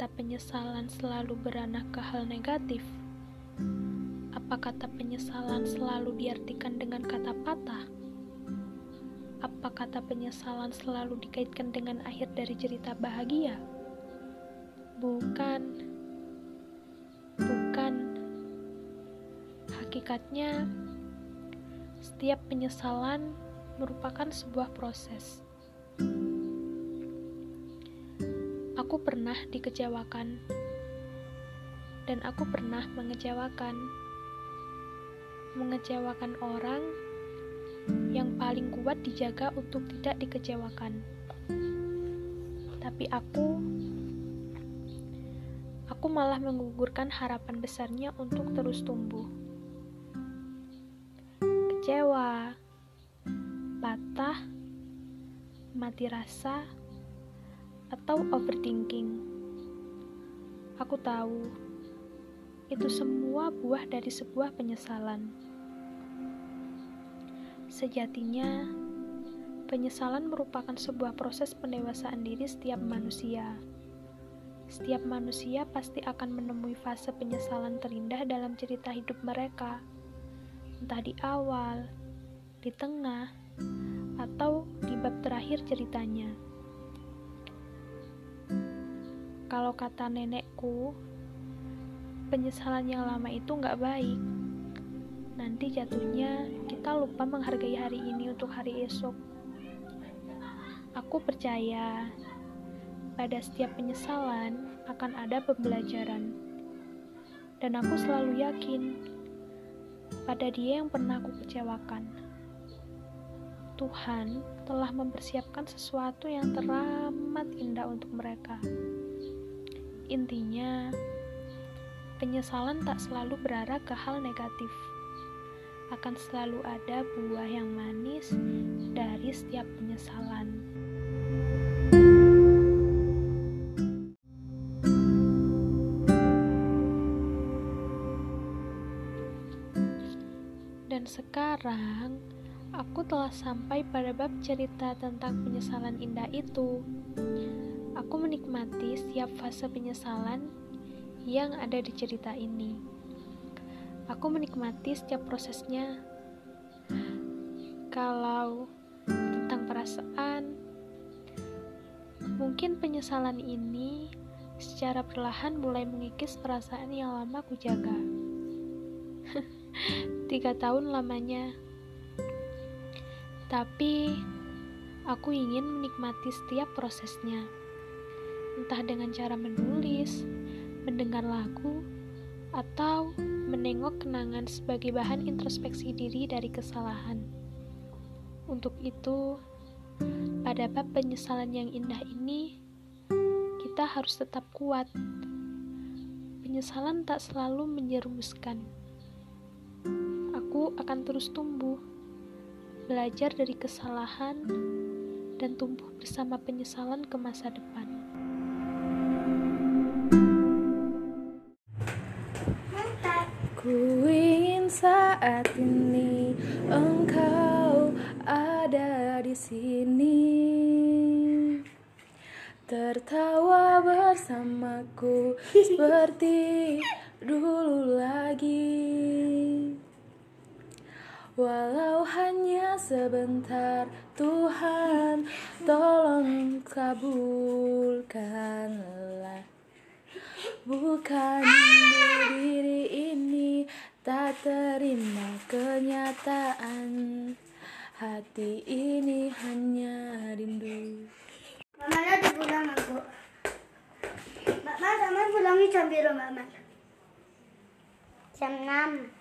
kata penyesalan selalu beranak ke hal negatif? Apa kata penyesalan selalu diartikan dengan kata patah? Apa kata penyesalan selalu dikaitkan dengan akhir dari cerita bahagia? Bukan. Bukan. Hakikatnya, setiap penyesalan merupakan sebuah proses. Aku pernah dikecewakan, dan aku pernah mengecewakan. Mengecewakan orang yang paling kuat dijaga untuk tidak dikecewakan. Tapi aku, aku malah menggugurkan harapan besarnya untuk terus tumbuh. Kecewa, patah, mati rasa, atau overthinking. Aku tahu itu semua buah dari sebuah penyesalan. Sejatinya, penyesalan merupakan sebuah proses pendewasaan diri setiap manusia. Setiap manusia pasti akan menemui fase penyesalan terindah dalam cerita hidup mereka, entah di awal, di tengah, atau di bab terakhir ceritanya. Kalau kata nenekku, penyesalan yang lama itu nggak baik. Nanti jatuhnya kita lupa menghargai hari ini untuk hari esok. Aku percaya pada setiap penyesalan akan ada pembelajaran. Dan aku selalu yakin pada dia yang pernah aku kecewakan. Tuhan telah mempersiapkan sesuatu yang teramat indah untuk mereka. Intinya, penyesalan tak selalu berarah ke hal negatif. Akan selalu ada buah yang manis dari setiap penyesalan. Dan sekarang, aku telah sampai pada bab cerita tentang penyesalan indah itu. Aku menikmati setiap fase penyesalan yang ada di cerita ini. Aku menikmati setiap prosesnya. Kalau tentang perasaan, mungkin penyesalan ini secara perlahan mulai mengikis perasaan yang lama ku jaga. Tiga tahun lamanya. Tapi, aku ingin menikmati setiap prosesnya entah dengan cara menulis, mendengar lagu, atau menengok kenangan sebagai bahan introspeksi diri dari kesalahan. Untuk itu, pada bab penyesalan yang indah ini, kita harus tetap kuat. Penyesalan tak selalu menjerumuskan. Aku akan terus tumbuh, belajar dari kesalahan, dan tumbuh bersama penyesalan ke masa depan. Saat ini engkau ada di sini. Tertawa bersamaku seperti dulu lagi. Walau hanya sebentar Tuhan tolong kabulkanlah. Bukan diri ini tak terima kenyataan Hati ini hanya rindu Mama udah pulang aku. Mama sama pulangnya jam biru Mama. Jam 6.